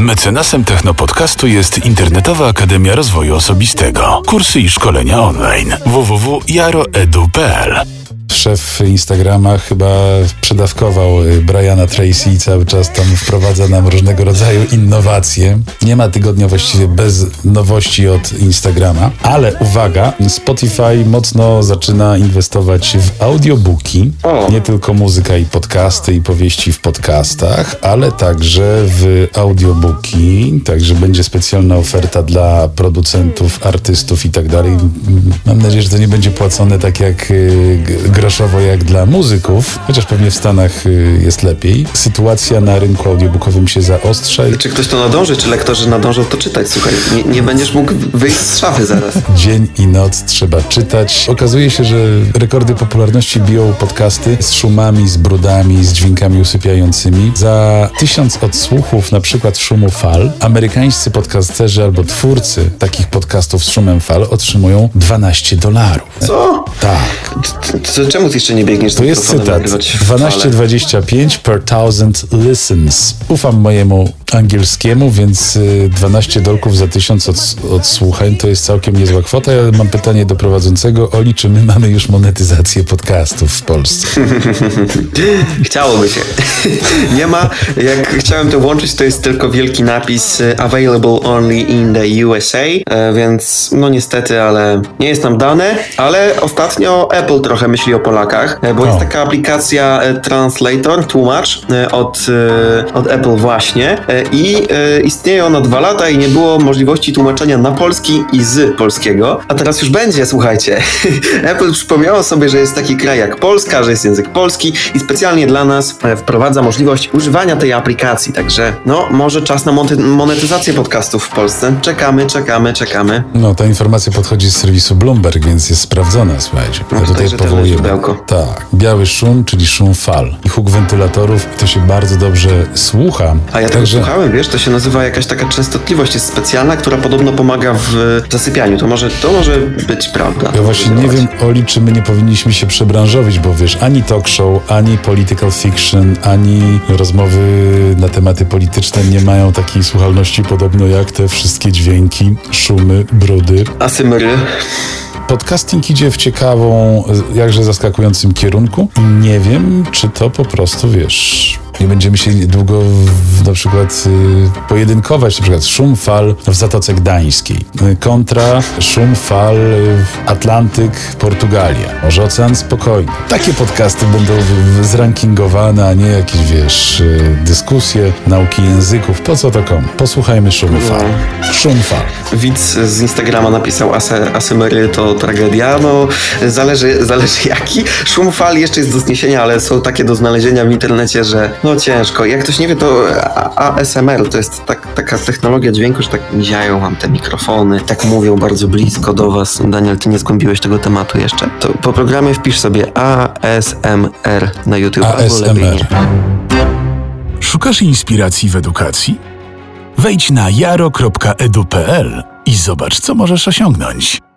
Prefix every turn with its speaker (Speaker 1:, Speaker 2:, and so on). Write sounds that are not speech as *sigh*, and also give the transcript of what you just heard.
Speaker 1: Mecenasem Technopodcastu jest Internetowa Akademia Rozwoju Osobistego. Kursy i szkolenia online www.jaroedu.pl
Speaker 2: Szef Instagrama chyba przedawkował y, Briana Tracy i cały czas tam wprowadza nam różnego rodzaju innowacje. Nie ma tygodnia właściwie bez nowości od Instagrama, ale uwaga, Spotify mocno zaczyna inwestować w audiobooki. Nie tylko muzyka i podcasty i powieści w podcastach, ale także w audiobooki. Także będzie specjalna oferta dla producentów, artystów i tak dalej. Mam nadzieję, że to nie będzie płacone tak jak y, groszowo jak dla muzyków, chociaż pewnie w Stanach y, jest lepiej. Sytuacja na rynku audiobookowym się zaostrza
Speaker 3: Czy ktoś to nadąży, czy lektorzy nadążą to czytać? Słuchaj, nie, nie będziesz mógł wyjść z szafy zaraz.
Speaker 2: dzień i noc trzeba czytać. Okazuje się, że rekordy popularności biją podcasty z szumami, z brudami, z dźwiękami usypiającymi. Za tysiąc odsłuchów na przykład szumu fal, amerykańscy podcasterzy albo twórcy takich podcastów z szumem fal otrzymują 12 dolarów.
Speaker 3: Co?
Speaker 2: Tak.
Speaker 3: Czemu ty jeszcze nie biegniesz
Speaker 2: To jest cytat.
Speaker 3: nagrywać fale?
Speaker 2: 12,25 per thousand listens. Ufam mojemu angielskiemu, więc y, 12 dolków za tysiąc od, odsłuchań to jest całkiem niezła kwota. Ja mam pytanie do prowadzącego. Oli, czy my mamy już monetyzację podcastów w Polsce? *laughs*
Speaker 3: Chciałoby się. *laughs* nie ma. Jak chciałem to włączyć, to jest tylko wielki napis y, available only in the USA, e, więc no niestety, ale nie jest nam dane, ale ostatnio Apple trochę myśli o Polakach, bo
Speaker 2: O.
Speaker 3: jest taka aplikacja Translator, tłumacz od, od Apple właśnie i e, istnieje ona dwa lata i nie było możliwości tłumaczenia na polski i z polskiego, a teraz już będzie, słuchajcie. *laughs* Apple przypomniało sobie, że jest taki kraj jak Polska, że jest język polski i specjalnie dla nas e, wprowadza możliwość używania tej aplikacji, także no może czas na monetyzację podcastów w Polsce. Czekamy, czekamy, czekamy.
Speaker 2: No, ta informacja podchodzi z serwisu Bloomberg, więc jest sprawdzona, słuchajcie. Ja
Speaker 3: No,
Speaker 2: tutaj
Speaker 3: także
Speaker 2: powołuję. Tak. Biały szum, czyli szum fal. I huk wentylatorów, to się bardzo dobrze słucha.
Speaker 3: A ja tego słuchałem, wiesz, to się nazywa jakaś taka częstotliwość, jest specjalna, która podobno pomaga w zasypianiu. To może, to może być prawda.
Speaker 2: Ja właśnie nie wiem, Oli, czy my nie powinniśmy się przebranżowić, bo wiesz, ani talk show, ani political fiction, ani rozmowy na tematy polityczne nie mają takiej słuchalności podobno jak te wszystkie dźwięki, szumy, brudy.
Speaker 3: Asymry.
Speaker 2: Podcasting idzie w ciekawą, jakże zaskakującym kierunku nie wiem, czy to po prostu, wiesz, nie będziemy się długo w, na przykład y, pojedynkować, na przykład szum fal w Zatoce Gdańskiej y, kontra szum fal Atlantyk, Portugalia. Może Ocean Spokojny. Takie podcasty będą w- w- zrankingowane, a nie jakieś, wiesz, y, dyskusje, nauki języków. Po co to komu? Posłuchajmy szumu fal. Szum fal.
Speaker 3: Widz z Instagrama napisał Ase, Asymery to tragedia. No, zależy, zależy jaki. Szum fal jeszcze jest do zniesienia, ale są takie do znalezienia w internecie, że no ciężko. Jak ktoś nie wie, to ASMR to jest tak, taka technologia dźwięku, że tak miziają mam te mikrofony, tak mówią bardzo blisko do was. Daniel, ty nie zgłębiłeś tego tematu jeszcze? To po programie wpisz sobie ASMR na YouTube. albo lepiej
Speaker 2: ASMR.
Speaker 3: nie.
Speaker 1: Szukasz inspiracji w edukacji? Wejdź na jaro.edu.pl i zobacz, co możesz osiągnąć.